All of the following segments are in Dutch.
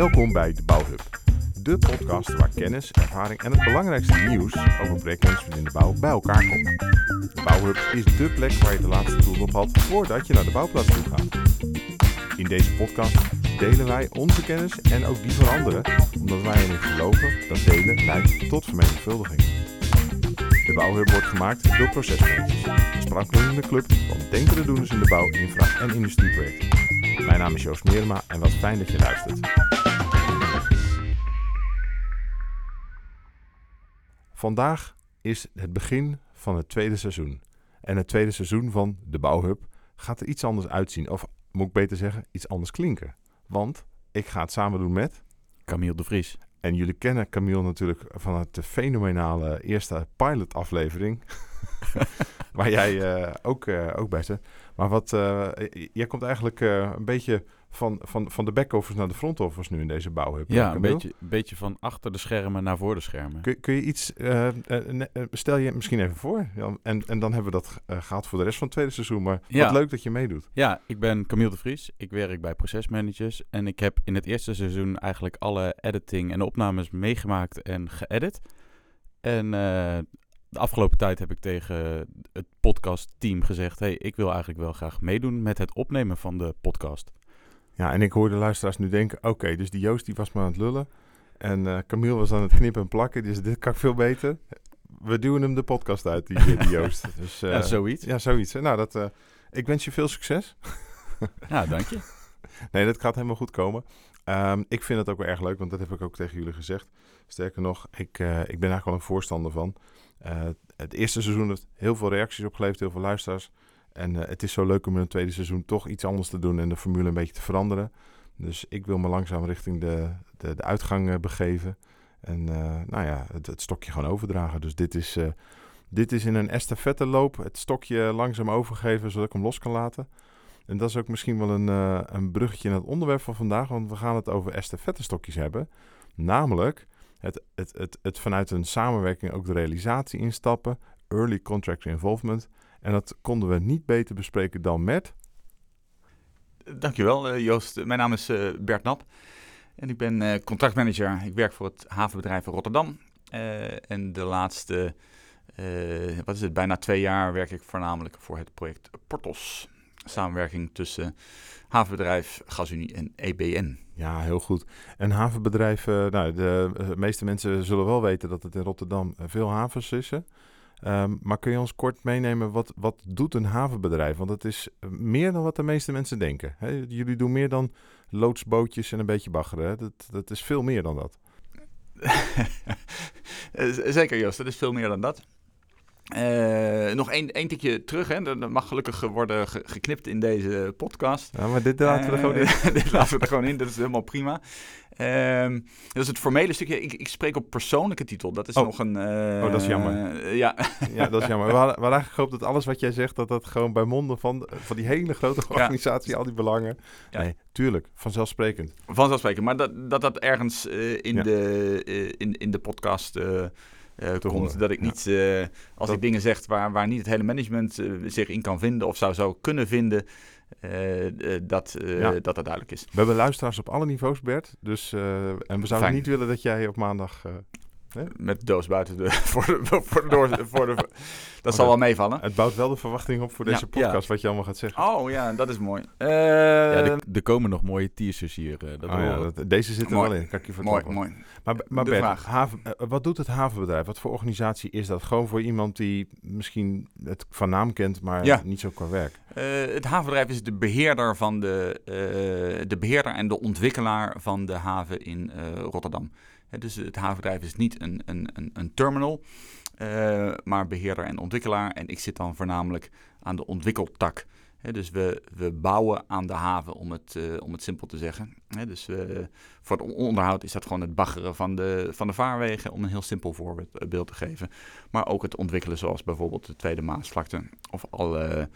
Welkom bij de Bouwhub. De podcast waar kennis, ervaring en het belangrijkste nieuws over projectmanagement in de bouw bij elkaar komt. De Bouwhub is dé plek waar je de laatste tools ophaalt voordat je naar de bouwplaats toe gaat. In deze podcast delen wij onze kennis en ook die van anderen, omdat wij erin geloven dat delen leidt tot vermenigvuldiging. De Bouwhub wordt gemaakt door procesmanagers, een club van denkende doeners in de bouw, infra en industrieprojecten. Mijn naam is Joost Meerma en wat fijn dat je luistert. Vandaag is het begin van het tweede seizoen. En het tweede seizoen van de Bouwhub gaat er iets anders uitzien. Of moet ik beter zeggen, iets anders klinken. Want ik ga het samen doen met... Camille de Vries. En jullie kennen Camille natuurlijk van het fenomenale eerste pilot-aflevering. waar jij eh, ook, eh, ook bij zit. Maar wat, eh, jij komt eigenlijk een beetje van, van, van de back-office naar de front-office nu in deze bouw. Ja, een beetje, een beetje van achter de schermen naar voor de schermen. Kun, kun je iets, stel je misschien even voor. En, en dan hebben we dat gehad voor de rest van het tweede seizoen. Maar ja. wat leuk dat je meedoet. Ja, ik ben Camille de Vries. Ik werk bij procesmanagers. En ik heb in het eerste seizoen eigenlijk alle editing en opnames meegemaakt en geëdit. En de afgelopen tijd heb ik tegen het podcastteam gezegd: hey, ik wil eigenlijk wel graag meedoen met het opnemen van de podcast. Ja, en ik hoor de luisteraars nu denken: oké, dus die Joost die was maar aan het lullen. En uh, Camille was aan het knippen en plakken, dus dit kan veel beter. We duwen hem de podcast uit, die, die Joost. Dus, uh, ja, zoiets. Ja, zoiets. Nou, dat, uh, ik wens je veel succes. ja, dank je. nee, dat gaat helemaal goed komen. Um, ik vind het ook wel erg leuk, want dat heb ik ook tegen jullie gezegd. Sterker nog, ik, ik ben eigenlijk wel een voorstander van. Het eerste seizoen heeft heel veel reacties opgeleverd, heel veel luisteraars. En uh, het is zo leuk om in het tweede seizoen toch iets anders te doen en de formule een beetje te veranderen. Dus ik wil me langzaam richting de, de, de uitgang uh, begeven. En nou ja, het, stokje gewoon overdragen. Dus dit is, dit is in een estafette loop. Het stokje langzaam overgeven, zodat ik hem los kan laten. En dat is ook misschien wel een, een bruggetje naar het onderwerp van vandaag. Want we gaan het over estafette stokjes hebben. Namelijk het, het, het, het vanuit een samenwerking ook de realisatie instappen, early contractor involvement. En dat konden we niet beter bespreken dan met. Dankjewel, uh, Joost. Mijn naam is uh, Bert Nap en ik ben uh, contractmanager. Ik werk voor het havenbedrijf in Rotterdam. en de laatste, wat is het, bijna twee jaar werk ik voornamelijk voor het project Portos. Samenwerking tussen havenbedrijf, Gasunie en EBN. Ja, heel goed. En havenbedrijf, uh, nou, de, de, meeste mensen zullen wel weten dat het in Rotterdam eh, veel havens is. Um, maar kun je ons kort meenemen, wat, wat doet een havenbedrijf? Want het is eh, meer dan wat de meeste mensen denken. Jullie doen meer dan loodsbootjes en een beetje baggeren. Dat, dat is veel meer dan dat. Zeker Joost, dat is veel meer dan dat. Uh, nog één, één tikje terug, hè. dat mag gelukkig worden geknipt in deze podcast. Ja, maar dit laten we er gewoon in. Eh, dit laten we er gewoon in, dat is helemaal prima. Uh, dat is het formele stukje. Ik, ik spreek op persoonlijke titel. Dat is oh. nog een... Uh, oh, dat is jammer. ja. ja, dat is jammer. We hadden, we hadden eigenlijk gehoopt dat alles wat jij zegt... dat dat gewoon bij monden van, van die hele grote organisatie... Ja. al die belangen... Ja. Nee, tuurlijk. Vanzelfsprekend. Vanzelfsprekend. Maar dat dat, dat ergens in, ja. de, in, in de podcast... Uh, komt. Dat ik niet, uh, als dat... ik dingen zeg waar, waar niet het hele management uh, zich in kan vinden of zou, zou kunnen vinden, dat, ja. dat dat duidelijk is. We hebben luisteraars op alle niveaus, Bert. Dus, en we zouden Fijn. niet willen dat jij op maandag met de doos buiten de, voor de, voor de, door, voor de, dat zal wel meevallen. Het bouwt wel de verwachting op voor deze ja, podcast, ja. wat je allemaal gaat zeggen. Oh ja, dat is mooi. Uh, ja, er, er, komen nog mooie teasers hier. Uh, dat oh, dat, deze zit er mooi. wel in, kan ik je verklappen. Mooi, mooi. Maar, maar de Bert, haven, uh, wat doet het havenbedrijf? Wat voor organisatie is dat? Gewoon voor iemand die misschien het van naam kent, maar niet zo qua werk. het havenbedrijf is de beheerder, van de, de beheerder en de ontwikkelaar van de haven in Rotterdam dus het havenbedrijf is niet een, een, een, een terminal, uh, maar beheerder en ontwikkelaar. En ik zit dan voornamelijk aan de ontwikkeltak. Dus we, we bouwen aan de haven, om het, uh, om het simpel te zeggen. Dus uh, voor het onderhoud is dat gewoon het baggeren van de, van de vaarwegen, om een heel simpel voorbeeld te geven. Maar ook het ontwikkelen, zoals bijvoorbeeld de Tweede Maasvlakte of alle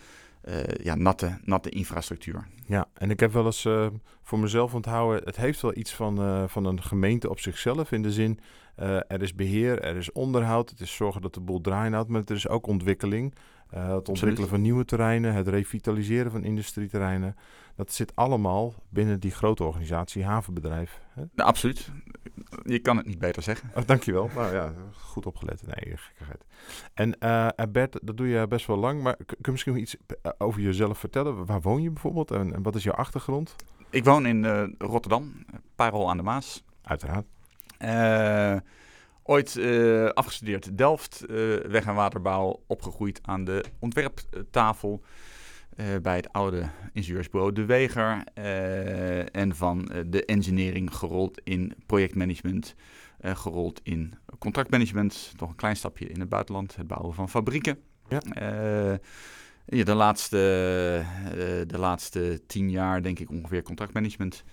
ja, natte, natte infrastructuur. Ja, en ik heb wel eens uh, voor mezelf onthouden, het heeft wel iets van, uh, van een gemeente op zichzelf. In de zin, er is beheer, er is onderhoud, het is zorgen dat de boel draaien houdt, maar er is ook ontwikkeling. het ontwikkelen van nieuwe terreinen, het revitaliseren van industrieterreinen. Dat zit allemaal binnen die grote organisatie havenbedrijf. Hè? Nou, absoluut. Je kan het niet beter zeggen. Oh, dankjewel. Nou ja, goed opgelet. Nee, gekkigheid. En uh, Bert, dat doe je best wel lang. Maar kun je misschien iets over jezelf vertellen? Waar woon je bijvoorbeeld en, en wat is jouw achtergrond? Ik woon in uh, Rotterdam, Parel aan de Maas. Uiteraard. Uh, ooit uh, afgestudeerd Delft, weg- en waterbouw, opgegroeid aan de ontwerptafel. Bij het oude ingenieursbureau De Weger. en van de engineering gerold in projectmanagement. gerold in contractmanagement. Toch een klein stapje in het buitenland. Het bouwen van fabrieken. Ja. Ja, de laatste, de laatste tien jaar denk ik ongeveer contractmanagement.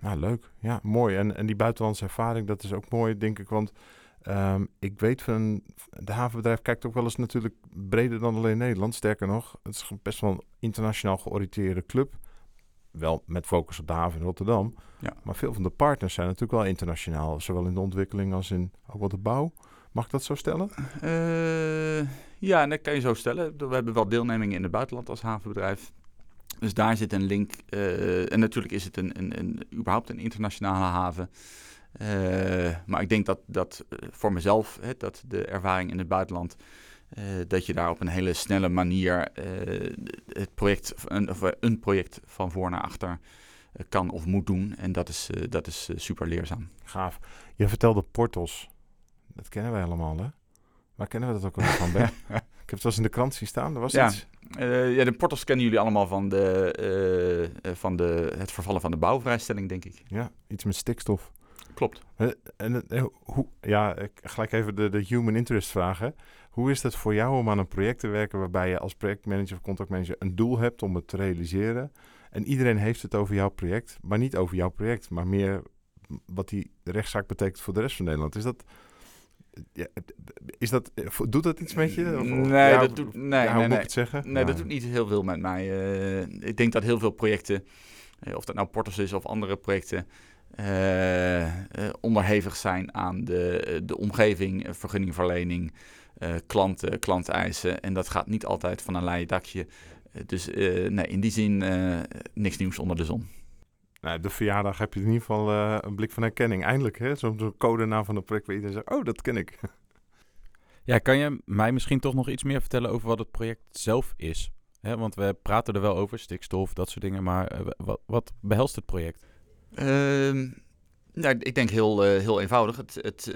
Nou, leuk. Ja, mooi. En, en die buitenlandse ervaring, dat is ook mooi, denk ik. Want um, ik weet van, de havenbedrijf kijkt ook wel eens natuurlijk breder dan alleen Nederland. Sterker nog, het is best wel een internationaal georiënteerde club. Wel met focus op de haven in Rotterdam. Ja. Maar veel van de partners zijn natuurlijk wel internationaal. Zowel in de ontwikkeling als in ook wat de bouw. Mag ik dat zo stellen? Uh, ja, dat kan je zo stellen. We hebben wel deelneming in het buitenland als havenbedrijf. Dus daar zit een link. Uh, en natuurlijk is het een, een, een, überhaupt een internationale haven. Uh, maar ik denk dat, dat voor mezelf, hè, dat de ervaring in het buitenland, uh, dat je daar op een hele snelle manier het project, een, of een project van voor naar achter kan of moet doen. En dat is, dat is super leerzaam. Gaaf. Je vertelde Portos. Dat kennen wij allemaal, hè? Waar kennen we dat ook van, Ben? ik heb het wel eens in de krant zien staan. Er was ja. iets. Uh, ja, de portals kennen jullie allemaal van, de, uh, van de, het vervallen van de bouwvrijstelling, denk ik. Ja, iets met stikstof. Klopt. Uh, en, hoe, ja, ik gelijk even de, de human interest vragen. Hoe is het voor jou om aan een project te werken waarbij je als projectmanager of contractmanager een doel hebt om het te realiseren? En iedereen heeft het over jouw project, maar niet over jouw project, maar meer wat die rechtszaak betekent voor de rest van Nederland. Is dat, ja, is dat, doet dat iets met je? Of, nee, ja, dat doet, nee, ja, hoe nee, moet ik het zeggen? Nee, dat doet niet heel veel met mij. Uh, ik denk dat heel veel projecten, uh, of dat nou Portos is of andere projecten, onderhevig zijn aan de, de omgeving, vergunningverlening, klanten, klanteisen. En dat gaat niet altijd van een leien dakje. dus nee, in die zin niks nieuws onder de zon. Nou, de verjaardag heb je in ieder geval uh, een blik van herkenning. Eindelijk, hè? Zo'n zo codenaam van een project waar iedereen zegt, oh, dat ken ik. Ja, kan je mij misschien toch nog iets meer vertellen over wat het project zelf is? Hè, want we praten er wel over, stikstof, dat soort dingen. Maar uh, wat, wat, behelst het project? Uh, nou, ik denk heel, uh, heel eenvoudig. Het, het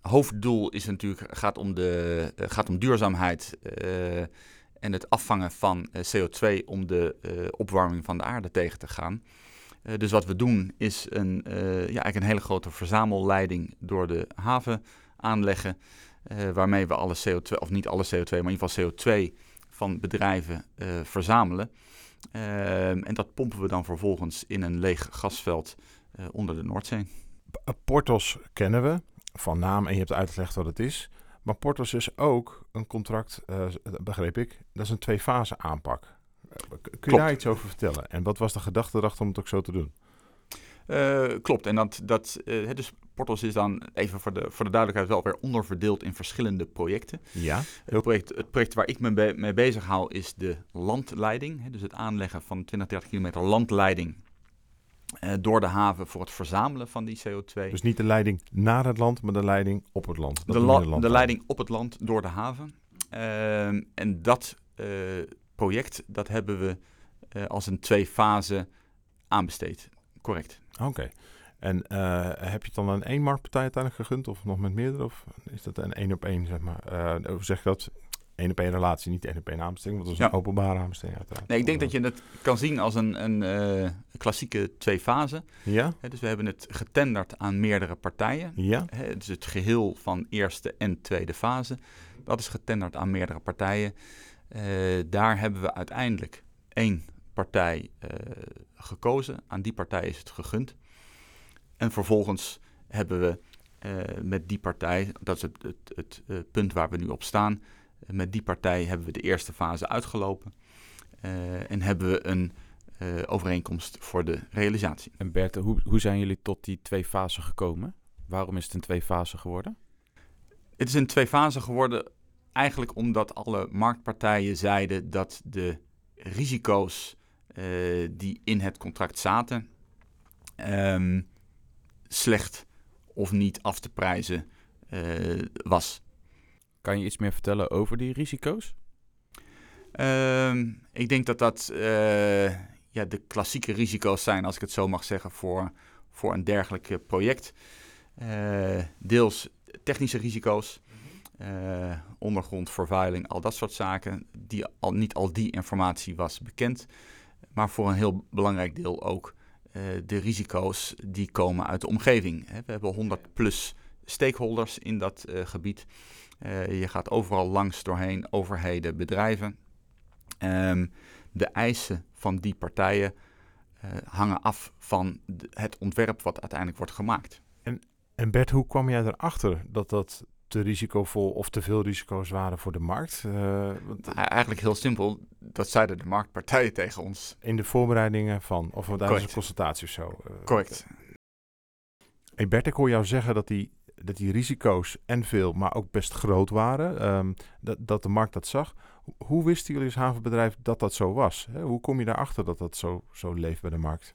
hoofddoel is natuurlijk, gaat, om de, gaat om duurzaamheid en het afvangen van CO2 om de opwarming van de aarde tegen te gaan. Dus wat we doen is een, ja, eigenlijk een hele grote verzamelleiding door de haven aanleggen. Waarmee we alle CO2, of niet alle CO2, maar in ieder geval CO2 van bedrijven verzamelen. Ehm, en dat pompen we dan vervolgens in een leeg gasveld onder de Noordzee. Portos kennen we van naam en je hebt uitgelegd wat het is. Maar Portos is ook een contract, begreep ik, dat is een twee-fase aanpak. Kun je daar iets over vertellen? En wat was de gedachte erachter om het ook zo te doen? Uh, klopt. En dat, dat uh, dus Portos is dan even voor de, voor de duidelijkheid wel weer onderverdeeld in verschillende projecten. Ja. Het project, het project waar ik me be mee bezig hou is de landleiding. Hè, dus het aanleggen van 20, 30 kilometer landleiding uh, door de haven voor het verzamelen van die CO2. Dus niet de leiding naar het land, maar de leiding op het land. Dat de, la de leiding op het land door de haven. Ehm, en dat project, dat hebben we als een twee-fase aanbesteed. Correct. Oké. En uh, heb je het dan aan één marktpartij uiteindelijk gegund of nog met meerdere? Of is dat een één op één, zeg maar? Uh, zeg je dat? Één op één relatie, niet één op één aanbesteding, want dat is ja. een openbare aanbesteding uiteraard. Nee, ik denk dat je het kan zien als een, een klassieke twee-fase. Ja. He, dus we hebben het getenderd aan meerdere partijen. Ja. He, dus het geheel van eerste en tweede fase. Dat is getenderd aan meerdere partijen. Daar hebben we uiteindelijk één partij uh, gekozen. Aan die partij is het gegund. En vervolgens hebben we uh, met die partij, dat is het, het, het punt waar we nu op staan, met die partij hebben we de eerste fase uitgelopen. en hebben we een overeenkomst voor de realisatie. En Bert, hoe, hoe zijn jullie tot die twee fasen gekomen? Waarom is het een twee fase geworden? Het is een twee fase geworden eigenlijk omdat alle marktpartijen zeiden dat de risico's eh, die in het contract zaten ehm, slecht of niet af te prijzen uh, was. Kan je iets meer vertellen over die risico's? Ehm, ik denk dat dat uh, ja, de klassieke risico's zijn, als ik het zo mag zeggen, voor, voor een dergelijk project. Deels technische risico's, uh, ondergrondvervuiling, al dat soort zaken. Die, al, niet al die informatie was bekend, maar voor een heel belangrijk deel ook de risico's die komen uit de omgeving. We hebben 100 plus stakeholders in dat gebied. je gaat overal langs doorheen, overheden, bedrijven. Um, de eisen van die partijen hangen af van het ontwerp wat uiteindelijk wordt gemaakt. En, en Bert, hoe kwam jij erachter dat dat te risicovol of te veel risico's waren voor de markt? Uh, want, Eigenlijk heel simpel, dat zeiden de marktpartijen tegen ons. In de voorbereidingen van, of tijdens een consultatie of zo? Uh, Correct. Hey Bert, ik hoor jou zeggen dat die, dat die risico's en veel, maar ook best groot waren. Um, dat, dat de markt dat zag. Hoe wisten jullie als havenbedrijf dat dat zo was? Hoe kom je daarachter dat dat zo, zo leeft bij de markt?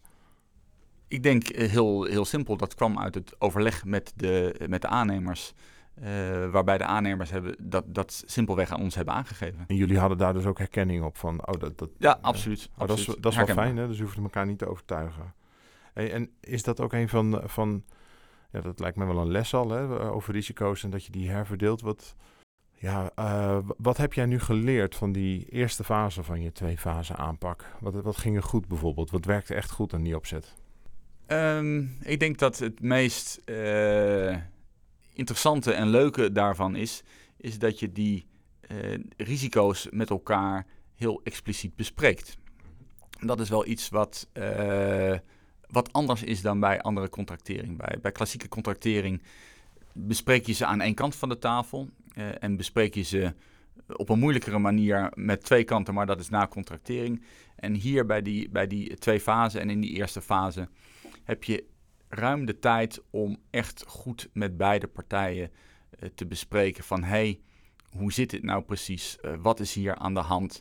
Ik denk eh, heel, heel simpel. Dat kwam uit het overleg met de, met de aannemers. Uh, waarbij de aannemers hebben dat, dat simpelweg aan ons hebben aangegeven. En jullie hadden daar dus ook herkenning op van, oh, dat... dat ja, absoluut. Oh, dat is, dat is wel fijn, hè? Dus je hoeft elkaar niet te overtuigen. Hey, en is dat ook een van, van, ja, dat lijkt me wel een les al, hè, over risico's en dat je die herverdeelt. Wat, ja, uh, wat heb jij nu geleerd van die eerste fase van je twee-fase aanpak? Wat, wat ging er goed bijvoorbeeld? Wat werkte echt goed aan die opzet? Um, ik denk dat het meest uh, interessante en leuke daarvan is, is dat je die uh, risico's met elkaar heel expliciet bespreekt. Dat is wel iets wat, wat anders is dan bij andere contractering. Bij, bij klassieke contractering bespreek je ze aan één kant van de tafel uh, en bespreek je ze op een moeilijkere manier met twee kanten, maar dat is na contractering. En hier bij die, bij die twee fasen en in die eerste fase heb je ruim de tijd om echt goed met beide partijen uh, te bespreken van hey, hoe zit dit nou precies? Uh, wat is hier aan de hand?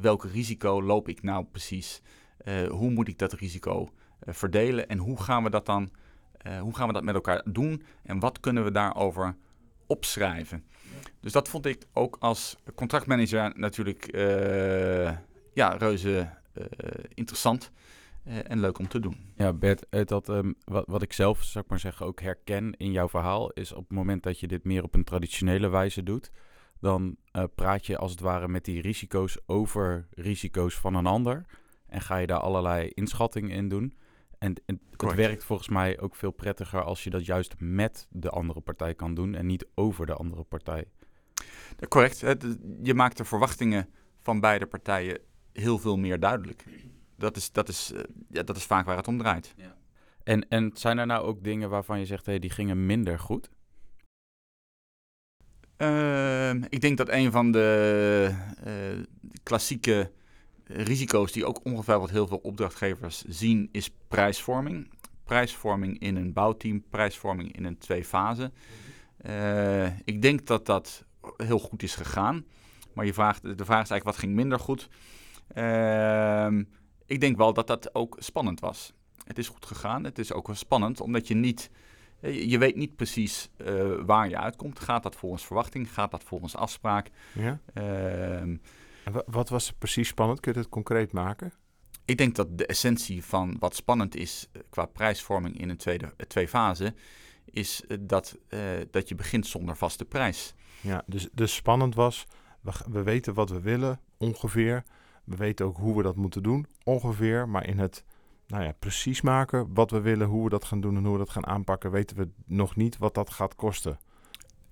welke risico loop ik nou precies? hoe moet ik dat risico verdelen en hoe gaan we dat dan hoe gaan we dat met elkaar doen en wat kunnen we daarover opschrijven? Dus dat vond ik ook als contractmanager natuurlijk ja, reuze interessant en leuk om te doen. Ja, Bert, dat, um, wat, wat ik zelf, zou ik maar zeggen, ook herken in jouw verhaal, is op het moment dat je dit meer op een traditionele wijze doet, dan praat je als het ware met die risico's over risico's van een ander. En ga je daar allerlei inschattingen in doen. En, en het werkt volgens mij ook veel prettiger als je dat juist met de andere partij kan doen en niet over de andere partij. Correct. Je maakt de verwachtingen van beide partijen heel veel meer duidelijk. Dat is, dat is, eh, ja, dat is vaak waar het om draait. Ja. En, en zijn er nou ook dingen waarvan je zegt, hey, die gingen minder goed? Uh, ik denk dat een van de uh, klassieke risico's die ook ongetwijfeld heel veel opdrachtgevers zien, is prijsvorming. Prijsvorming in een bouwteam, prijsvorming in een twee fase. Uh, ik denk dat dat heel goed is gegaan. Maar je vraagt, de vraag is eigenlijk wat ging minder goed. Uh, ik denk wel dat dat ook spannend was. Het is goed gegaan. Het is ook wel spannend, omdat je niet... Eh, je weet niet precies uh, waar je uitkomt. Gaat dat volgens verwachting? Gaat dat volgens afspraak? Ja. Uh, wat was precies spannend? Kun je het concreet maken? Ik denk dat de essentie van wat spannend is eh, qua prijsvorming in een tweede, twee fase, is dat, uh, dat je begint zonder vaste prijs. Ja, dus, dus spannend was, we, we weten wat we willen, ongeveer. We weten ook hoe we dat moeten doen, ongeveer. Maar in het nou ja, precies maken wat we willen, hoe we dat gaan doen en hoe we dat gaan aanpakken, weten we nog niet wat dat gaat kosten.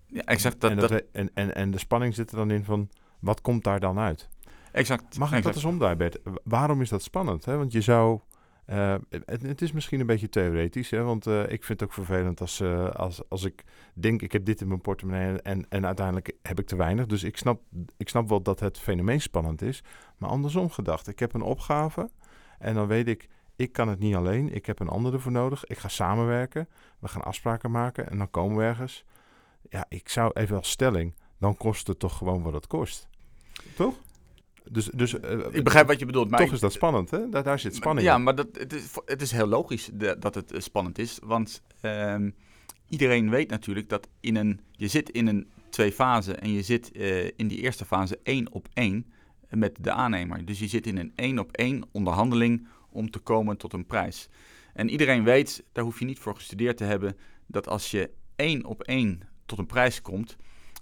Ja, exact. Dat, en, dat, en, en, en de spanning zit er dan in van, wat komt daar dan uit? Exact. Mag ik exact. dat eens omdraaien, Bert? Waarom is dat spannend? Hè? Want je zou uh, het, is misschien een beetje theoretisch, hè? want uh, ik vind het ook vervelend als, uh, als, als ik denk ik heb dit in mijn portemonnee en, en uiteindelijk heb ik te weinig. Dus ik snap, ik snap wel dat het fenomeen spannend is. Maar andersom gedacht, ik heb een opgave en dan weet ik, ik kan het niet alleen. Ik heb een ander ervoor nodig. Ik ga samenwerken. We gaan afspraken maken en dan komen we ergens. Ja, ik zou even als stelling, dan kost het toch gewoon wat het kost. Toch? Dus, dus uh, ik begrijp wat je bedoelt. Maar toch ik, is dat spannend, hè? Daar, daar zit spanning Ja, in. maar dat, het, is, het is heel logisch de, dat het uh, spannend is. Want uh, iedereen weet natuurlijk dat in een, je zit in een twee fase en je zit uh, in die eerste fase één op één met de aannemer. Dus je zit in een één op één onderhandeling om te komen tot een prijs. En iedereen weet, daar hoef je niet voor gestudeerd te hebben, dat als je één op één tot een prijs komt,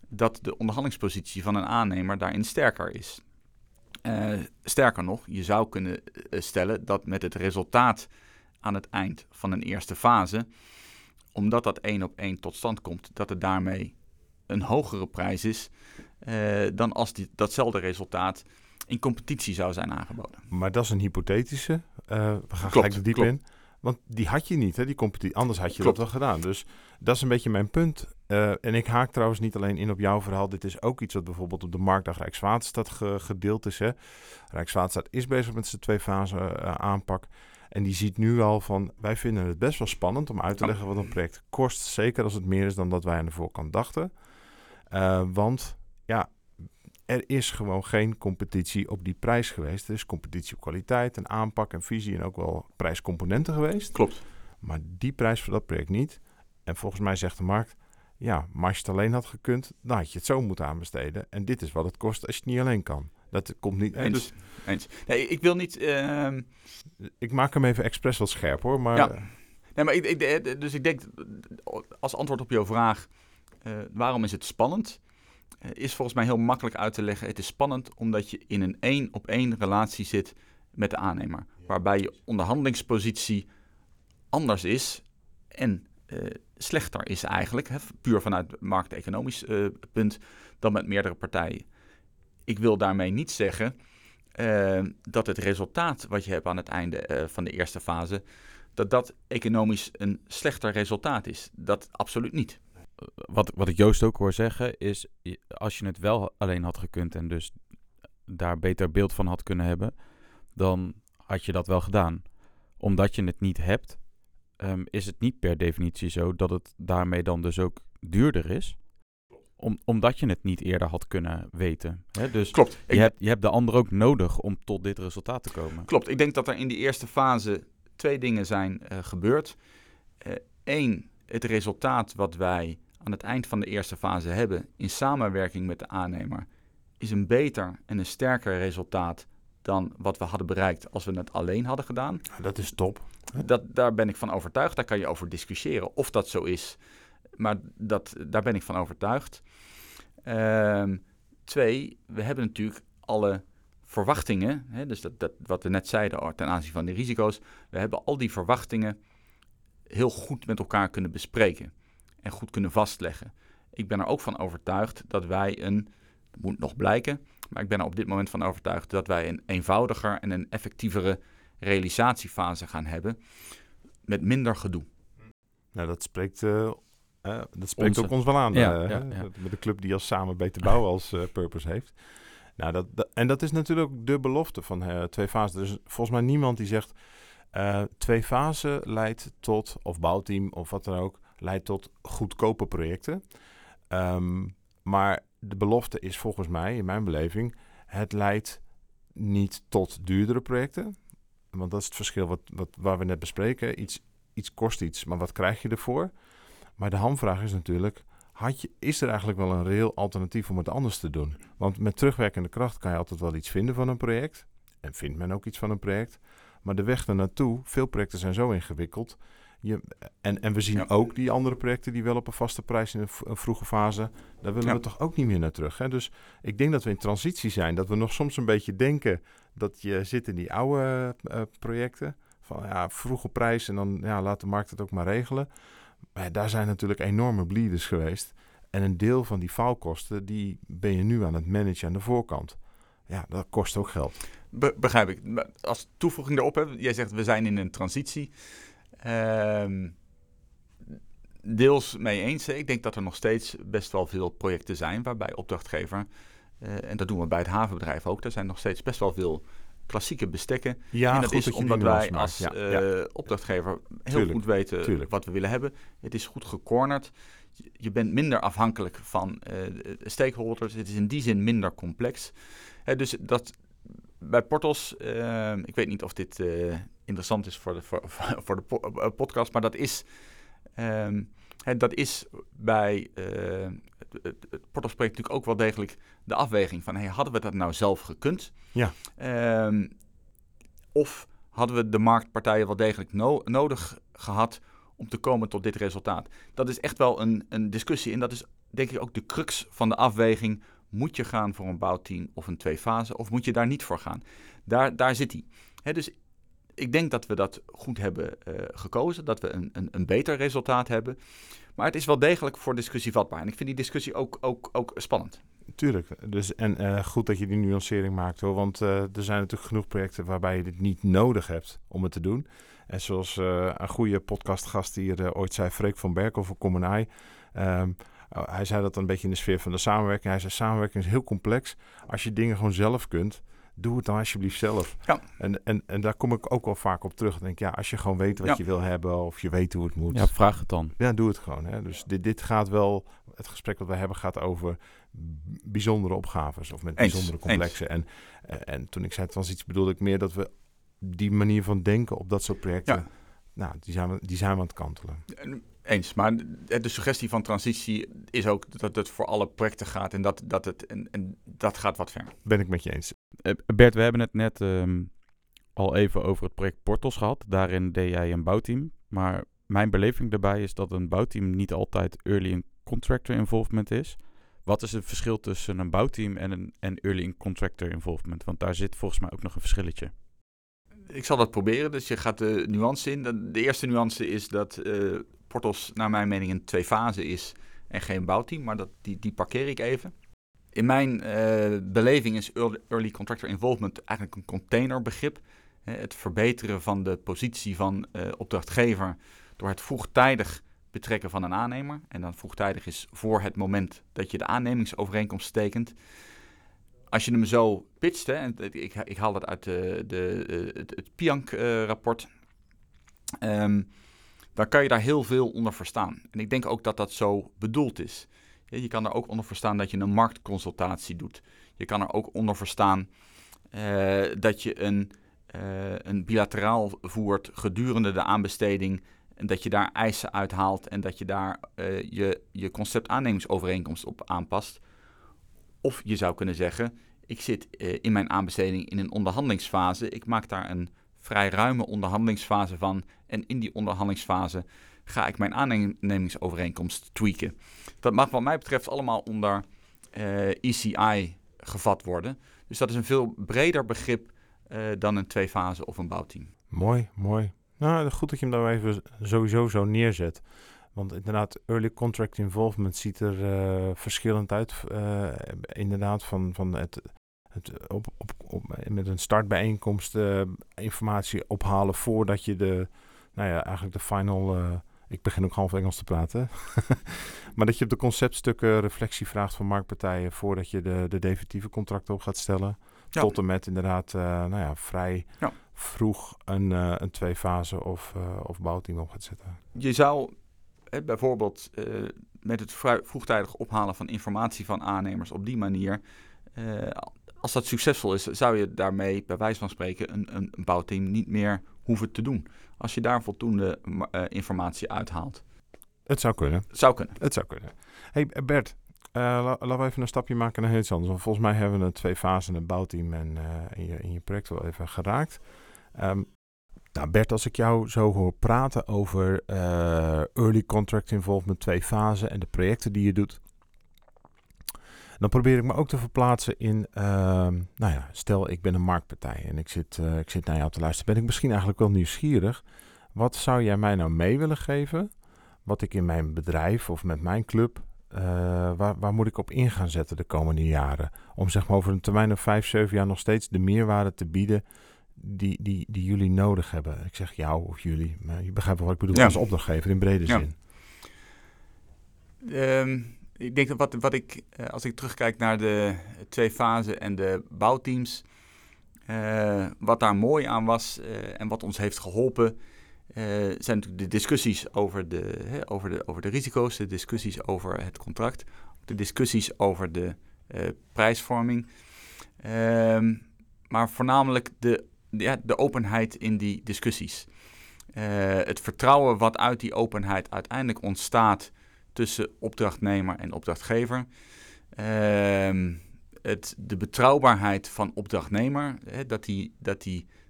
dat de onderhandelingspositie van een aannemer daarin sterker is. Uh, sterker nog, je zou kunnen uh, stellen dat met het resultaat aan het eind van een eerste fase, omdat dat één op één tot stand komt, dat het daarmee een hogere prijs is uh, dan als die, datzelfde resultaat in competitie zou zijn aangeboden. Maar dat is een hypothetische. we gaan klopt, gelijk er diep klopt. in. Want die had je niet, hè, die competitie. Anders had je klopt. dat wel gedaan. Dus dat is een beetje mijn punt. Uh, en ik haak trouwens niet alleen in op jouw verhaal. Dit is ook iets wat bijvoorbeeld op de Marktdag Rijkswaterstaat ge gedeeld is. Hè. Rijkswaterstaat is bezig met zijn twee fase uh, aanpak. En die ziet nu al van, wij vinden het best wel spannend om uit te leggen wat een project kost. Zeker als het meer is dan dat wij aan de voorkant dachten. Uh, want ja, er is gewoon geen competitie op die prijs geweest. Er is competitie op kwaliteit en aanpak en visie en ook wel prijscomponenten geweest. Klopt. Maar die prijs voor dat project niet. En volgens mij zegt de markt, ja, maar als je het alleen had gekund, dan had je het zo moeten aanbesteden. En dit is wat het kost als je het niet alleen kan. Dat komt niet eens. Dus, eens. Nee, ik wil niet. Uh... Ik maak hem even expres wat scherp hoor. Maar... Ja. Nee, maar ik, ik, dus ik denk, als antwoord op jouw vraag, uh, waarom is het spannend? Uh, is volgens mij heel makkelijk uit te leggen. Het is spannend omdat je in een één op één relatie zit met de aannemer. Waarbij je onderhandelingspositie anders is en uh, slechter is eigenlijk, hè, puur vanuit markteconomisch uh, punt, dan met meerdere partijen. Ik wil daarmee niet zeggen uh, dat het resultaat wat je hebt aan het einde van de eerste fase, dat dat economisch een slechter resultaat is. Dat absoluut niet. Wat, wat ik Joost ook hoor zeggen is, als je het wel alleen had gekund en dus daar beter beeld van had kunnen hebben, dan had je dat wel gedaan. Omdat je het niet hebt, um, is het niet per definitie zo dat het daarmee dan dus ook duurder is. Om, omdat je het niet eerder had kunnen weten. Hè? Dus Klopt. Je, hebt, je hebt de ander ook nodig om tot dit resultaat te komen. Klopt. Ik denk dat er in die eerste fase twee dingen zijn uh, gebeurd. Eén, uh, het resultaat wat wij aan het eind van de eerste fase hebben in samenwerking met de aannemer, is een beter en een sterker resultaat dan wat we hadden bereikt als we het alleen hadden gedaan. Dat is top. Dat, daar ben ik van overtuigd. Daar kan je over discussiëren of dat zo is. Maar dat, daar ben ik van overtuigd. Um, twee, we hebben natuurlijk alle verwachtingen. Hè, dus dat, dat, wat we net zeiden ten aanzien van de risico's. We hebben al die verwachtingen heel goed met elkaar kunnen bespreken. En goed kunnen vastleggen. Ik ben er ook van overtuigd dat wij een, dat moet nog blijken, maar ik ben er op dit moment van overtuigd dat wij een eenvoudiger en een effectievere realisatiefase gaan hebben met minder gedoe. Nou, dat spreekt, uh, uh, dat spreekt Onze. ook ons wel aan. Ja, uh, ja, ja. Met de club die als samen beter bouwen als eh, purpose heeft. Nou, dat, dat- en dat is natuurlijk de belofte van eh, twee fasen. Er is volgens mij niemand die zegt... eh, twee fasen leidt tot, of bouwteam of wat dan ook... leidt tot goedkope projecten. Ehm, maar de belofte is volgens mij, in mijn beleving... het leidt niet tot duurdere projecten. Want dat is het verschil wat, wat, waar we net bespreken. Iets, iets kost iets, maar wat krijg je ervoor? Maar de hamvraag is natuurlijk... Had je, is er eigenlijk wel een reëel alternatief om het anders te doen? Want met terugwerkende kracht kan je altijd wel iets vinden van een project. En vindt men ook iets van een project. Maar de weg ernaartoe, veel projecten zijn zo ingewikkeld. Je, en, en we zien Ja. ook die andere projecten die wel op een vaste prijs in een, vroege fase. Daar willen Ja. we toch ook niet meer naar terug. Hè? Dus ik denk dat we in transitie zijn. Dat we nog soms een beetje denken dat je zit in die oude eh, projecten. Van ja, vroege prijs en dan ja, laat de markt het ook maar regelen. Maar ja, daar zijn natuurlijk enorme bleeders geweest. En een deel van die faalkosten, die ben je nu aan het managen aan de voorkant. Ja, dat kost ook geld. Be- begrijp ik. Als toevoeging daarop, hè, jij zegt we zijn in een transitie. Ehm, deels mee eens. Ik denk dat er nog steeds best wel veel projecten zijn waarbij opdrachtgever, eh, en dat doen we bij het havenbedrijf ook, er zijn nog steeds best wel veel klassieke bestekken. Ja, en dat is dat omdat wij als Ja, eh, ja. opdrachtgever heel Tuurlijk, goed weten tuurlijk. wat we willen hebben. Het is goed gecornerd. Je- bent minder afhankelijk van eh, de stakeholders. Het is in die zin minder complex. Hè, dus dat bij Portos, eh, ik weet niet of dit interessant is voor de, voor, voor de po- eh, podcast, maar dat is, ehm, hè, dat is bij eh, het, het, het natuurlijk ook wel degelijk de afweging van, hey, hadden we dat nou zelf gekund? Ja. Ehm, of hadden we de marktpartijen wel degelijk no- nodig gehad om te komen tot dit resultaat? Dat is echt wel een, een discussie en dat is denk ik ook de crux van de afweging. Moet je gaan voor een bouwteam of een twee-fase of moet je daar niet voor gaan? Daar, daar zit hij. Dus ik denk dat we dat goed hebben eh, gekozen, dat we een, een, een beter resultaat hebben. Maar het is wel degelijk voor discussie vatbaar. En ik vind die discussie ook, ook, ook spannend. Tuurlijk. Dus, en eh, goed dat je die nuancering maakt hoor. Want eh, er zijn natuurlijk genoeg projecten waarbij je dit niet nodig hebt om het te doen. En zoals een goede podcastgast hier ooit zei, Freek van Berkel van Common Eye. oh, hij zei dat een beetje in de sfeer van de samenwerking. Hij zei, samenwerking is heel complex. Als je dingen gewoon zelf kunt, doe het dan alsjeblieft zelf. Ja. En, en, en daar kom ik ook wel vaak op terug. Ik denk, ja, als je gewoon weet wat Ja. je wil hebben of je weet hoe het moet. Ja, vraag het dan. Ja, doe het gewoon. Hè. Dus dit, dit gaat wel, het gesprek dat we hebben gaat over bijzondere opgaves of met Eens, bijzondere complexen. En, en toen ik zei transitie bedoelde ik meer dat we die manier van denken op dat soort projecten, Ja. nou, die zijn, we, die zijn we aan het kantelen. Eens, maar de, de suggestie van transitie is ook dat het voor alle projecten gaat en dat, dat, het, en, en dat gaat wat ver. Ben ik met je eens. Eh, Bert, we hebben het net ehm, al even over het project Portos gehad. Daarin deed jij een bouwteam. Maar mijn beleving daarbij is dat een bouwteam niet altijd early in contractor involvement is. Wat is het verschil tussen een bouwteam en een en early in contractor involvement? Want daar zit volgens mij ook nog een verschilletje. Ik zal dat proberen, dus je gaat de nuance in. De, eerste nuance is dat eh, Portos naar mijn mening een twee-fase is en geen bouwteam, maar dat, die, die parkeer ik even. In mijn eh, beleving is early, contractor involvement eigenlijk een containerbegrip. Het verbeteren van de positie van eh, opdrachtgever door het vroegtijdig betrekken van een aannemer. En dan vroegtijdig is voor het moment dat je de aannemingsovereenkomst tekent. Als je hem zo pitcht, hè, en ik, ik haal dat uit de, de, eh, het, het Piank-rapport, ehm, dan kan je daar heel veel onder verstaan. En ik denk ook dat dat zo bedoeld is. Je kan er ook onder verstaan dat je een marktconsultatie doet. Je kan er ook onder verstaan eh, dat je een, eh, een bilateraal voert gedurende de aanbesteding. En dat je daar eisen uithaalt en dat je daar eh, je, je concept aannemingsovereenkomst op aanpast. Of je zou kunnen zeggen, ik zit in mijn aanbesteding in een onderhandelingsfase. Ik maak daar een vrij ruime onderhandelingsfase van. En in die onderhandelingsfase ga ik mijn aannemingsovereenkomst tweaken. Dat mag wat mij betreft allemaal onder eh, ECI gevat worden. Dus dat is een veel breder begrip eh, dan een twee-fase of een bouwteam. Mooi, mooi. Nou, goed dat je hem daar even sowieso zo neerzet. Want inderdaad, early contract involvement ziet er eh, verschillend uit. inderdaad, van, van het, het op, op, op, met een startbijeenkomst informatie ophalen voordat je de, nou ja, eigenlijk de final. Ik begin ook half Engels te praten. maar dat je op de conceptstukken reflectie vraagt van marktpartijen voordat je de, de definitieve contracten op gaat stellen. Ja. Tot en met inderdaad, eh, nou ja, vrij Ja. vroeg een, eh, een twee-fase of, eh, of bouwteam op gaat zetten. Je zou eh, bijvoorbeeld met het vroegtijdig ophalen van informatie van aannemers op die manier, als dat succesvol is, zou je daarmee bij wijze van spreken een, een bouwteam niet meer hoeven te doen. Als je daar voldoende eh, informatie uithaalt. Het zou kunnen. Het zou kunnen. Het zou kunnen. hey Bert, eh, la- laten we even een stapje maken naar iets anders. Want volgens mij hebben we een twee fasen, een bouwteam en eh, in, je, in je project wel even geraakt. Ehm, nou Bert, als ik jou zo hoor praten over eh, early contract involvement, twee fasen en de projecten die je doet. Dan probeer ik me ook te verplaatsen in, ehm, nou ja, stel ik ben een marktpartij en ik zit, eh, ik zit naar jou te luisteren. Ben ik misschien eigenlijk wel nieuwsgierig. Wat zou jij mij nou mee willen geven? Wat ik in mijn bedrijf of met mijn club eh, waar, waar moet ik op in gaan zetten de komende jaren? Om zeg maar over een termijn van vijf, zeven jaar nog steeds de meerwaarde te bieden die, die, die jullie nodig hebben. Ik zeg jou of jullie, maar je begrijpt wel wat ik bedoel Ja. als opdrachtgever in brede Ja. zin. Ik denk dat wat, wat ik, eh, als ik terugkijk naar de twee fasen en de bouwteams, wat daar mooi aan was en wat ons heeft geholpen, zijn natuurlijk de discussies over de, hè, over, de, over de risico's, de discussies over het contract, de discussies over de prijsvorming. Ehm, maar voornamelijk de, ja, de openheid in die discussies. Het vertrouwen wat uit die openheid uiteindelijk ontstaat tussen opdrachtnemer en opdrachtgever. Uh, het, de betrouwbaarheid van opdrachtnemer, hè, dat hij dat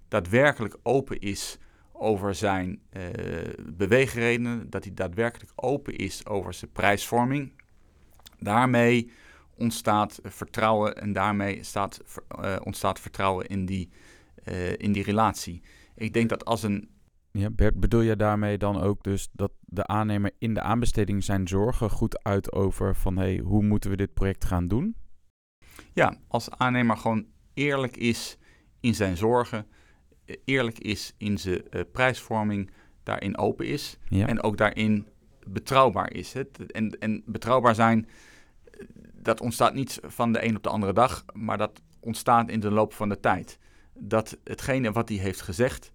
daadwerkelijk open is over zijn uh, beweegredenen, dat hij daadwerkelijk open is over zijn prijsvorming. Daarmee ontstaat vertrouwen en daarmee staat, uh, ontstaat vertrouwen in die, uh, in die relatie. Ik denk dat als een. Ja, Bert, bedoel je daarmee dan ook dus dat de aannemer in de aanbesteding zijn zorgen goed uit over van hey, hoe moeten we dit project gaan doen? Ja, als aannemer gewoon eerlijk is in zijn zorgen, eerlijk is in zijn uh, prijsvorming, daarin open is ja. en ook daarin betrouwbaar is. Hè? En, en betrouwbaar zijn dat ontstaat niet van de een op de andere dag, maar dat ontstaat in de loop van de tijd. Dat hetgene wat hij heeft gezegd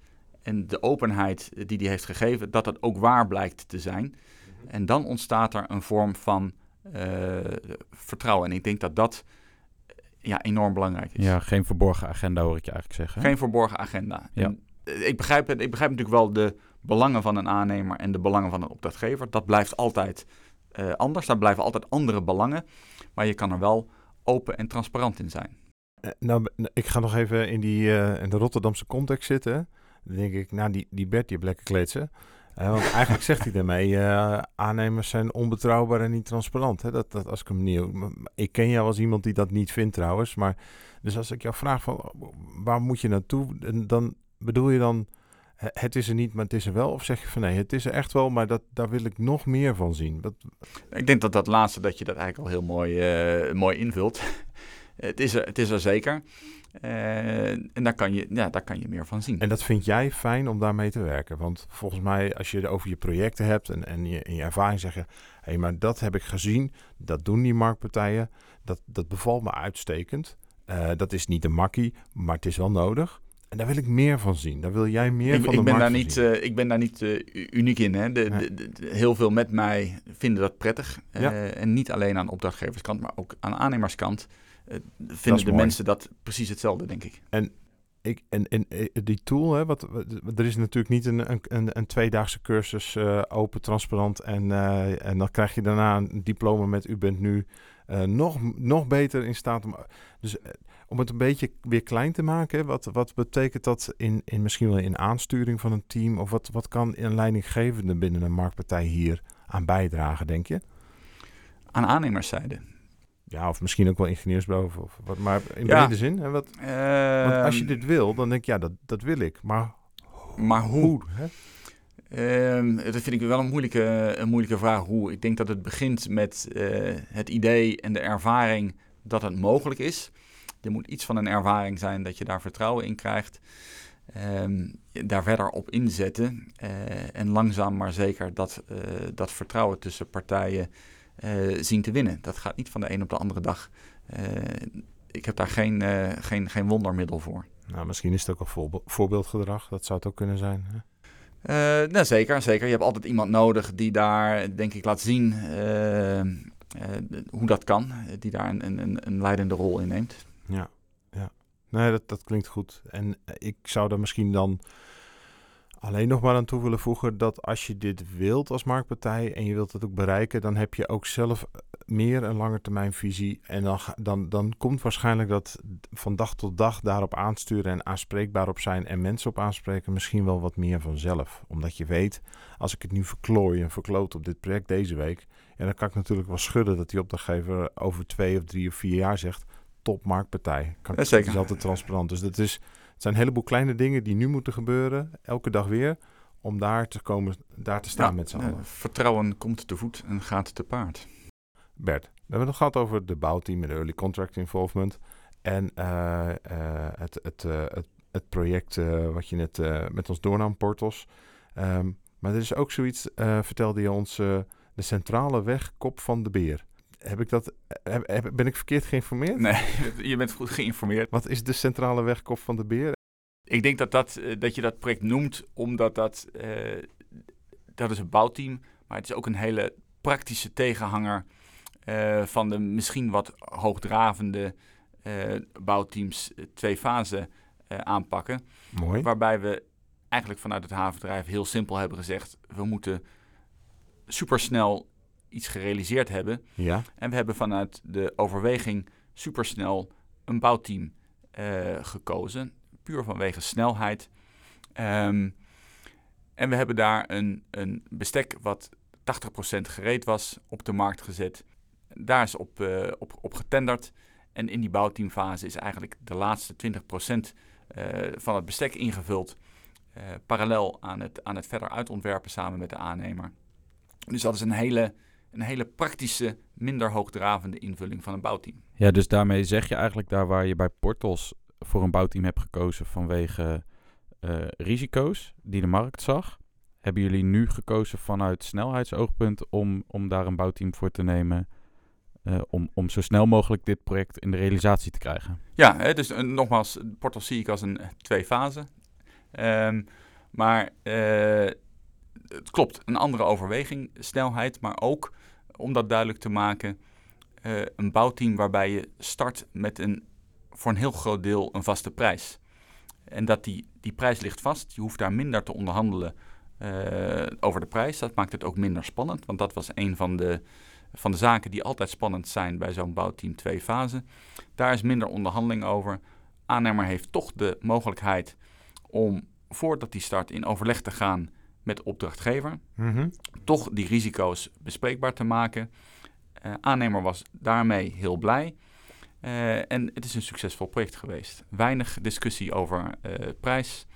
en de openheid die hij heeft gegeven, dat dat ook waar blijkt te zijn. Mhm. En dan ontstaat er een vorm van uh, vertrouwen. En ik denk dat dat ja, enorm belangrijk is. Ja, geen verborgen agenda hoor ik je eigenlijk zeggen. Geen verborgen agenda. Ja. ik, begrijp het, ik begrijp natuurlijk wel de belangen van een aannemer en de belangen van een opdrachtgever. Dat blijft altijd uh, anders. Daar blijven altijd andere belangen. Maar je kan er wel open en transparant in zijn. Uh, nou, ik ga nog even in, die, uh, in de Rotterdamse context zitten. Dan denk ik, nou, die, die Bert, die lekker kleedsen. want eigenlijk zegt hij daarmee, aannemers zijn onbetrouwbaar en niet transparant. Hè? Dat, dat, als ik hem niet... Ik ken jou als iemand die dat niet vindt trouwens. Maar dus als ik jou vraag van, waar moet je naartoe? Dan bedoel je dan het is er niet, maar het is er wel? Of zeg je van nee, het is er echt wel, maar dat, daar wil ik nog meer van zien? Ik denk dat dat laatste, dat je dat eigenlijk al heel mooi, mooi invult. het, is er, het is er zeker. Uh, en daar kan, je, ja, daar kan je meer van zien. En dat vind jij fijn om daarmee te werken? Want volgens mij, als je het over je projecten hebt en, en je, in je ervaring zeggen... hé, hey, maar dat heb ik gezien, dat doen die marktpartijen, dat, dat bevalt me uitstekend. Uh, dat is niet een makkie, maar het is wel nodig. En daar wil ik meer van zien. Daar wil jij meer ik, van ik de ben daar niet, uh, Ik ben daar niet uh, uniek in. Hè. De, de, de, heel veel met mij vinden dat prettig. Ja. En niet alleen aan opdrachtgeverskant, maar ook aan aannemerskant. Vinden de mooi. mensen dat precies hetzelfde, denk ik. En, ik, en, en die tool, hè, wat, er is natuurlijk niet een, een, een tweedaagse cursus open, transparant. En, en dan krijg je daarna een diploma met u bent nu nog, nog beter in staat om... Dus om het een beetje weer klein te maken, wat, wat betekent dat in, in misschien wel in aansturing van een team? Of wat, wat kan een leidinggevende binnen een marktpartij hier aan bijdragen, denk je? Aan aannemerszijde. Ja, of misschien ook wel ingenieursbureau. Of wat, maar in ja. brede zin. Hè, wat, uh, want als je dit wil, dan denk ik, ja, dat, dat wil ik. Maar, maar hoe? hoe hè? Uh, dat vind ik wel een moeilijke, een moeilijke vraag. Hoe? Ik denk dat het begint met uh, het idee en de ervaring dat het mogelijk is. Er moet iets van een ervaring zijn dat je daar vertrouwen in krijgt. Um, daar verder op inzetten. Uh, en langzaam maar zeker dat, dat vertrouwen tussen partijen zien te winnen. Dat gaat niet van de een op de andere dag. ik heb daar geen, geen, geen wondermiddel voor. Nou, misschien is het ook een voorbe voorbeeldgedrag. Dat zou het ook kunnen zijn. Hè? nou, zeker, zeker. Je hebt altijd iemand nodig die daar, denk ik, laat zien hoe dat kan. Die daar een, een, een leidende rol in neemt. Ja, ja. Nee, dat, dat klinkt goed. En eh, ik zou er misschien dan alleen nog maar aan toe willen voegen dat als je dit wilt als marktpartij en je wilt het ook bereiken, dan heb je ook zelf eh, meer een lange termijn visie. En dan, dan, dan komt waarschijnlijk dat van dag tot dag daarop aansturen en aanspreekbaar op zijn en mensen op aanspreken misschien wel wat meer vanzelf. Omdat je weet, als ik het nu verklooi en verkloot op dit project deze week, en dan kan ik natuurlijk wel schudden dat die opdrachtgever over twee of drie of vier jaar zegt, topmarktpartij. Kan, ja, zeker. is altijd transparant. Dus dat is, het zijn een heleboel kleine dingen die nu moeten gebeuren, elke dag weer, om daar te komen, daar te staan ja, met z'n allen. vertrouwen komt te voet en gaat te paard. Bert, we hebben het gehad over de bouwteam en de early contract involvement en uh, uh, het, het, uh, het, het, project wat je net met ons doornam, Portos. Um, maar er is ook zoiets, vertelde je ons, de centrale weg, kop van de beer. Heb ik dat, heb, ben ik verkeerd geïnformeerd? Nee, je bent goed geïnformeerd. Wat is de centrale weg Kop van de Beer? Ik denk dat, dat, eh, dat je dat project noemt omdat dat, eh, dat is een bouwteam, maar het is ook een hele praktische tegenhanger eh, van de misschien wat hoogdravende bouwteams twee fasen aanpakken. Mooi. Waarbij we eigenlijk vanuit het havenbedrijf heel simpel hebben gezegd, we moeten supersnel iets gerealiseerd hebben. Ja. En we hebben vanuit de overweging supersnel een bouwteam eh, gekozen. Puur vanwege snelheid. Ehm, en we hebben daar een, een bestek wat 80% gereed was op de markt gezet. Daar is op, eh, op, op getenderd. En in die bouwteamfase is eigenlijk de laatste 20% eh, van het bestek ingevuld. parallel aan het, aan het verder uitontwerpen samen met de aannemer. Dus dat is een hele, een hele praktische, minder hoogdravende invulling van een bouwteam. Ja, dus daarmee zeg je eigenlijk daar waar je bij Portos voor een bouwteam hebt gekozen vanwege eh, risico's die de markt zag. Hebben jullie nu gekozen vanuit snelheidsoogpunt om, om daar een bouwteam voor te nemen? eh, om, om zo snel mogelijk dit project in de realisatie te krijgen? Ja, hè, dus eh, nogmaals, Portal zie ik als een twee fase. Ehm, maar het klopt, een andere overweging, snelheid, maar ook om dat duidelijk te maken, eh, een bouwteam waarbij je start met een voor een heel groot deel een vaste prijs. En dat die, die prijs ligt vast, je hoeft daar minder te onderhandelen eh, over de prijs. Dat maakt het ook minder spannend, want dat was een van de, van de zaken die altijd spannend zijn bij zo'n bouwteam twee fase. Daar is minder onderhandeling over. Aannemer heeft toch de mogelijkheid om voordat hij start in overleg te gaan met de opdrachtgever. Mhm. Toch die risico's bespreekbaar te maken. Eh, aannemer was daarmee heel blij. Eh, en het is een succesvol project geweest. Weinig discussie over eh, prijs.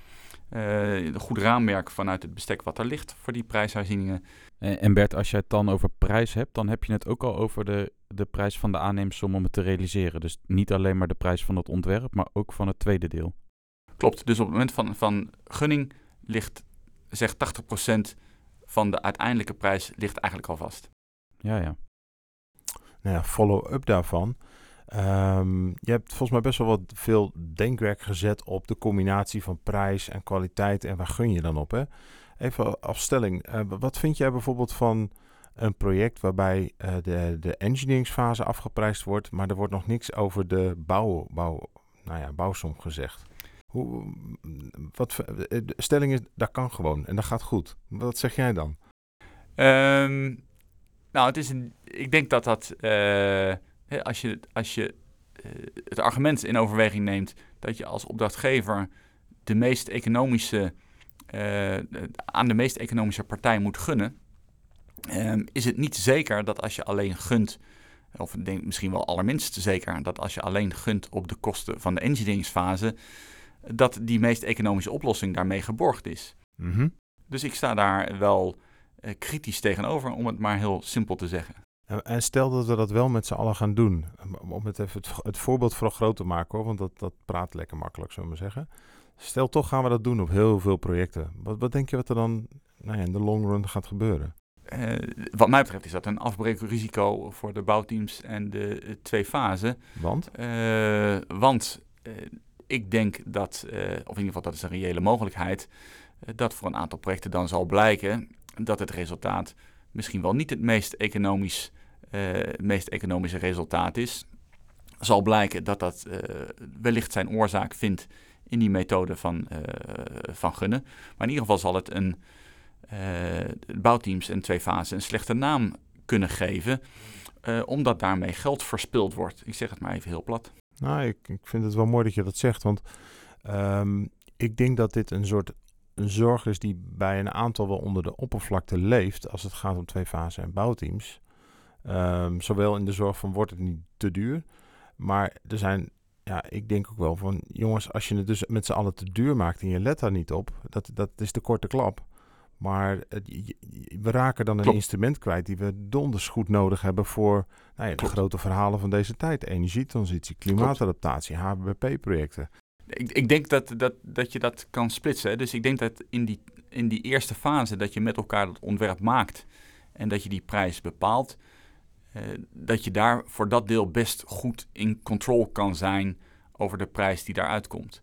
Eh, een goed raamwerk vanuit het bestek wat er ligt voor die prijsherzieningen. En, en Bert, als jij het dan over prijs hebt, dan heb je het ook al over de, de prijs van de aannemersom om het te realiseren. Dus niet alleen maar de prijs van het ontwerp, maar ook van het tweede deel. Klopt, dus op het moment van, van gunning ligt, zegt 80% van de uiteindelijke prijs ligt eigenlijk al vast. Ja, ja. Nou ja, follow-up daarvan. Ehm, je hebt volgens mij best wel wat veel denkwerk gezet op de combinatie van prijs en kwaliteit en waar gun je dan op? Hè? Even als stelling, eh, wat vind jij bijvoorbeeld van een project waarbij eh, de, de engineeringsfase afgeprijsd wordt, maar er wordt nog niks over de bouw, bouw, nou ja, bouwsom gezegd? Hoe, wat, eh, de stelling is, dat kan gewoon en dat gaat goed. Wat zeg jij dan? Ehm, nou, het is een, ik denk dat dat, eh, hè, als je, als je eh, het argument in overweging neemt dat je als opdrachtgever de meest economische, eh, aan de meest economische partij moet gunnen, ehm, is het niet zeker dat als je alleen gunt, of denk misschien wel allerminst zeker, dat als je alleen gunt op de kosten van de engineeringsfase, dat die meest economische oplossing daarmee geborgd is. Mhm. Dus ik sta daar wel eh, kritisch tegenover, om het maar heel simpel te zeggen. En- stel dat we dat wel met z'n allen gaan doen. Om- het even het, het voorbeeld vooral groot te maken hoor, want dat, dat praat lekker makkelijk, zullen we maar zeggen. Stel toch gaan we dat doen op heel veel projecten. Wat, wat denk je wat er dan nou ja, in de long run gaat gebeuren? Eh, wat mij betreft is dat een afbreekrisico voor de bouwteams en de eh, twee fasen. Want? Want ik denk dat, eh, of in ieder geval dat is een reële mogelijkheid, eh, dat voor een aantal projecten dan zal blijken dat het resultaat misschien wel niet het meest, economisch, eh, meest economische resultaat is. Zal blijken dat dat wellicht zijn oorzaak vindt in die methode van, van gunnen. Maar in ieder geval zal het een bouwteams en twee fasen een slechte naam kunnen geven, omdat daarmee geld verspild wordt. Ik zeg het maar even heel plat. Nou, ik, vind het wel mooi dat je dat zegt, want ehm, ik denk dat dit een soort een zorg is die bij een aantal wel onder de oppervlakte leeft als het gaat om twee fasen en bouwteams. Ehm, zowel in de zorg van wordt het niet te duur, maar er zijn, ja, ik denk ook wel van jongens, als je het dus met z'n allen te duur maakt en je let daar niet op, dat, dat is de korte klap. Maar het- we raken dan een Klopt. instrument kwijt die we donders goed nodig hebben voor nou ja, de grote verhalen van deze tijd. Energietransitie, klimaatadaptatie, HBP-projecten. Ik, ik denk dat, dat, dat je dat kan splitsen. hè. Dus ik denk dat in die, in die eerste fase dat je met elkaar dat ontwerp maakt en dat je die prijs bepaalt, eh, dat je daar voor dat deel best goed in control kan zijn over de prijs die daaruit komt.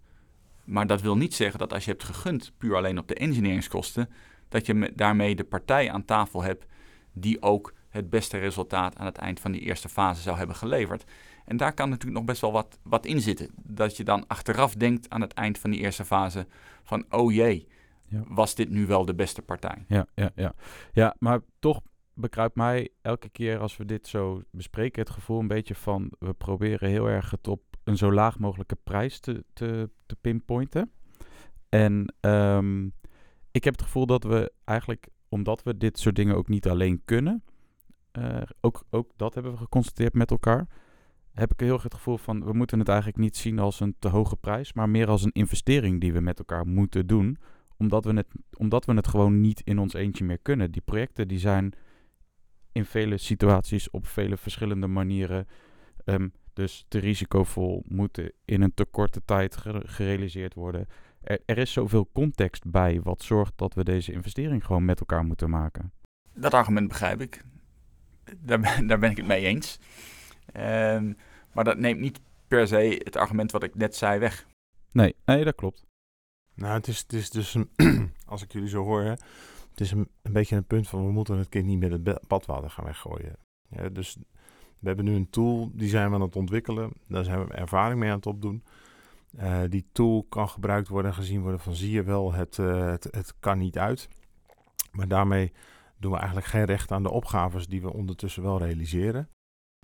Maar dat wil niet zeggen dat als je hebt gegund puur alleen op de engineeringskosten, dat je daarmee de partij aan tafel hebt die ook het beste resultaat aan het eind van die eerste fase zou hebben geleverd. En daar kan natuurlijk nog best wel wat, wat in zitten. Dat je dan achteraf denkt aan het eind van die eerste fase van, oh jee, ja. was dit nu wel de beste partij? Ja, ja, ja. ja, maar toch bekruipt mij elke keer als we dit zo bespreken het gevoel een beetje van, we proberen heel erg het op een zo laag mogelijke prijs te, te, te pinpointen. En um, ik heb het gevoel dat we eigenlijk, omdat we dit soort dingen ook niet alleen kunnen, uh, ook, ook dat hebben we geconstateerd met elkaar, heb ik heel het gevoel van, we moeten het eigenlijk niet zien als een te hoge prijs, maar meer als een investering die we met elkaar moeten doen, omdat we het, omdat we het gewoon niet in ons eentje meer kunnen. Die projecten die zijn in vele situaties op vele verschillende manieren um, dus te risicovol, moeten in een te korte tijd gerealiseerd worden. Er, er, is zoveel context bij wat zorgt dat we deze investering gewoon met elkaar moeten maken. Dat argument begrijp ik. Daar, daar ben ik het mee eens. Um, maar dat neemt niet per se het argument wat ik net zei weg. Nee, nee dat klopt. Nou, het is, het is dus, een, als ik jullie zo hoor, hè, het is een, een beetje een punt van we moeten het kind niet met het badwater gaan weggooien. Ja, dus we hebben nu een tool, die zijn we aan het ontwikkelen. Daar zijn we ervaring mee aan het opdoen. Uh, die tool kan gebruikt worden en gezien worden van zie je wel, het, uh, het, het kan niet uit. Maar daarmee doen we eigenlijk geen recht aan de opgaves die we ondertussen wel realiseren.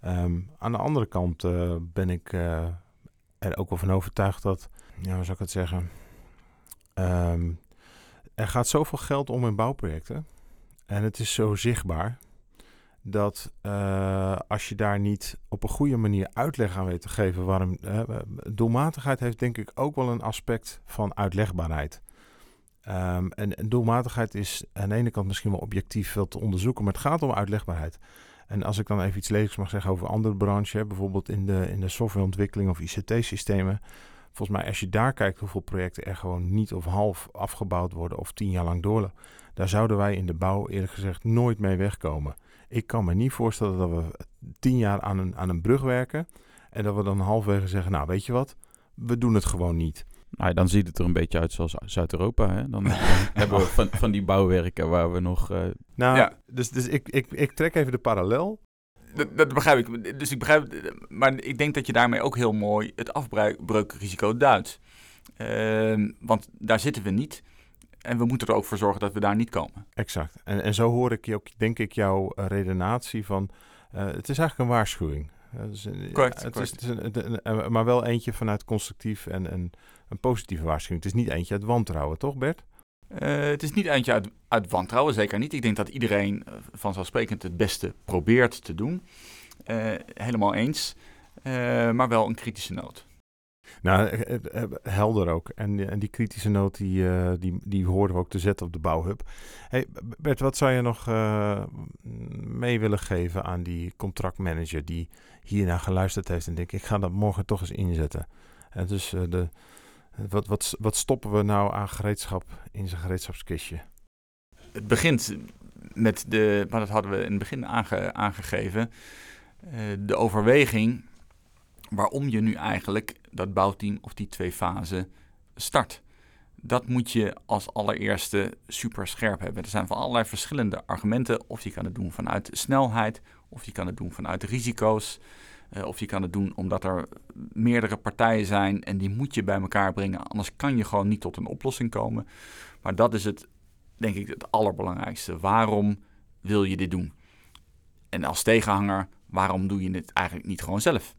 Um, aan de andere kant uh, ben ik er ook wel van overtuigd dat, ja, hoe zou ik het zeggen? Um, er gaat zoveel geld om in bouwprojecten. En het is zo zichtbaar dat uh, als je daar niet op een goede manier uitleg aan weet te geven waarom. Uh, doelmatigheid heeft denk ik ook wel een aspect van uitlegbaarheid. En, en, doelmatigheid is aan de ene kant misschien wel objectief veel te onderzoeken, maar het gaat om uitlegbaarheid. En als ik dan even iets lelijks mag zeggen over andere branches, bijvoorbeeld in de, in de softwareontwikkeling of ICT-systemen. Volgens mij, als je daar kijkt hoeveel projecten er gewoon niet of half afgebouwd worden of tien jaar lang doorlopen, daar zouden wij in de bouw eerlijk gezegd nooit mee wegkomen. Ik kan me niet voorstellen dat we tien jaar aan een, aan een brug werken en dat we dan halverwege zeggen, nou weet je wat, we doen het gewoon niet. Nou, dan ziet het er een beetje uit zoals Zuid-Europa. Hè? Dan, hebben we van, van die bouwwerken waar we nog... Uh... Nou, ja. dus, dus ik, ik, ik trek even de parallel. Dat, dat, begrijp ik. Dus ik begrijp, maar ik denk dat je daarmee ook heel mooi het afbreukrisico duidt. Uh, want daar zitten we niet. En we moeten er ook voor zorgen dat we daar niet komen. Exact. En, en zo hoor ik je ook, denk ik, jouw uh, redenatie van... Uh, het is eigenlijk een waarschuwing. Dus, correct, het correct. Is, het is een, maar wel eentje vanuit constructief en, en een positieve waarschuwing. Het is niet eentje uit wantrouwen, toch Bert? Uh, het is niet eentje uit, uit, wantrouwen, zeker niet. Ik denk dat iedereen uh, vanzelfsprekend het beste probeert te doen. Helemaal eens. maar wel een kritische noot. Nou, helder ook. En, en die kritische noot, die, die, die hoorden we ook te zetten op de bouwhub. Hey, Bert, wat zou je nog mee willen geven aan die contractmanager die hiernaar geluisterd heeft en denkt, ik ga dat morgen toch eens inzetten. En dus de, wat, wat, wat stoppen we nou aan gereedschap in zijn gereedschapskistje? Het begint met de, maar dat hadden we in het begin aange, aangegeven, de overweging waarom je nu eigenlijk dat bouwteam of die twee fasen start. Dat moet je als allereerste super scherp hebben. Er zijn van allerlei verschillende argumenten. Of je kan het doen vanuit snelheid, of je kan het doen vanuit risico's. Uh, of je kan het doen omdat er meerdere partijen zijn en die moet je bij elkaar brengen. Anders kan je gewoon niet tot een oplossing komen. Maar dat is het, denk ik, het allerbelangrijkste. Waarom wil je dit doen? En als tegenhanger, waarom doe je het eigenlijk niet gewoon zelf?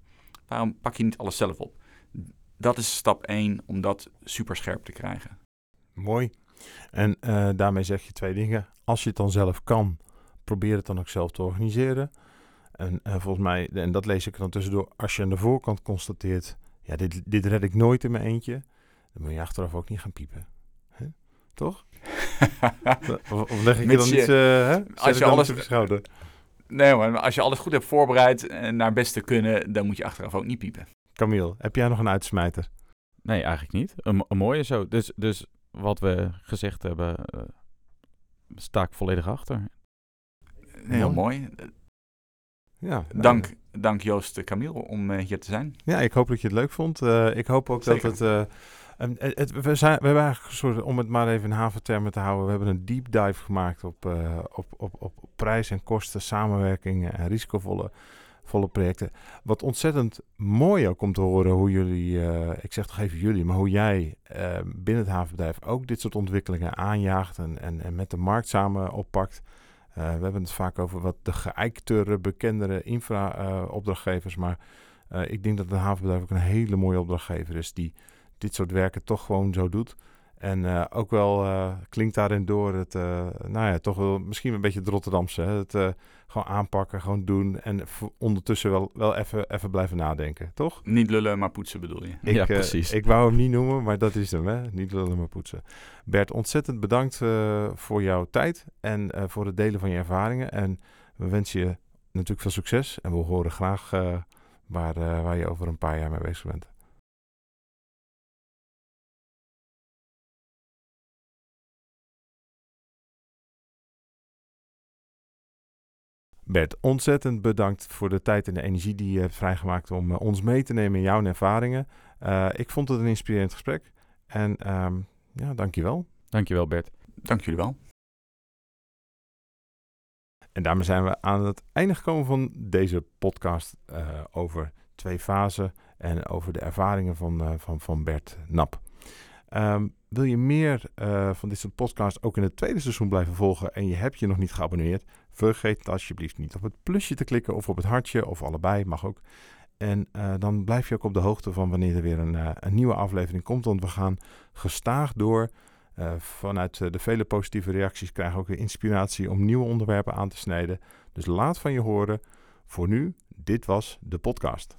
Waarom pak je niet alles zelf op? Dat is stap 1 om dat super scherp te krijgen. Mooi. En uh, daarmee zeg je twee dingen. Als je het dan zelf kan, probeer het dan ook zelf te organiseren. En uh, volgens mij, en dat lees ik dan tussendoor, als je aan de voorkant constateert, ja, dit, dit red ik nooit in mijn eentje, dan moet je achteraf ook niet gaan piepen. Hè? Toch? of, of, leg ik je dan niet, uh, als je alles schouder? Nee, maar als je alles goed hebt voorbereid en naar best te kunnen, dan moet je achteraf ook niet piepen. Camille, heb jij nog een uitsmijter? Nee, eigenlijk niet. Een, een mooie zo. Dus, dus wat we gezegd hebben, uh, sta ik volledig achter. Heel mooi. Ja, nou, Dank, dank Joost Camille om eh, hier te zijn. Ja, ik hoop dat je het leuk vond. Eh, ik hoop ook Zeker. dat het... eh, een- het, we, zijn, we hebben eigenlijk een soort, om het maar even in haventermen te houden, we hebben een deep dive gemaakt op, eh, op, op, op prijs en kosten, samenwerkingen en risicovolle volle projecten. Wat ontzettend mooi ook om te horen hoe jullie, eh, ik zeg toch even jullie, maar hoe jij eh, binnen het havenbedrijf ook dit soort ontwikkelingen aanjaagt en, en, en met de markt samen oppakt. Eh, we hebben het vaak over wat de geëiktere, bekendere infra-opdrachtgevers, maar ik denk dat een havenbedrijf ook een hele mooie opdrachtgever is die dit soort werken toch gewoon zo doet. En eh, ook wel eh, klinkt daarin door het, eh, nou ja, toch wel misschien een beetje het Rotterdamse. Hè? Het eh, gewoon aanpakken, gewoon doen en ondertussen wel, wel even, even blijven nadenken, toch? Niet lullen, maar poetsen bedoel je. Ja, eh, precies. ik wou hem niet noemen, maar dat is hem, hè? Niet lullen, maar poetsen. Bert, ontzettend bedankt eh, voor jouw tijd en eh, voor het delen van je ervaringen. En we wensen je natuurlijk veel succes en we horen graag eh, waar, waar je over een paar jaar mee bezig bent. Bert, ontzettend bedankt voor de tijd en de energie die je hebt vrijgemaakt om eh, ons mee te nemen in jouw ervaringen. Eh, ik vond het een inspirerend gesprek. En ehm ja, dankjewel. Dankjewel Bert. Dank jullie wel. En daarmee zijn we aan het einde gekomen van deze podcast eh, over twee fasen en over de ervaringen van, eh, van, van Bert Nap. Ehm, wil je meer eh, van dit soort podcasts ook in het tweede seizoen blijven volgen en je hebt je nog niet geabonneerd? Vergeet alsjeblieft niet op het plusje te klikken of op het hartje of allebei, mag ook. En eh, dan blijf je ook op de hoogte van wanneer er weer een, eh, een nieuwe aflevering komt. Want we gaan gestaag door. Vanuit de vele positieve reacties krijgen we ook weer inspiratie om nieuwe onderwerpen aan te snijden. Dus laat van je horen. Voor nu, dit was de podcast.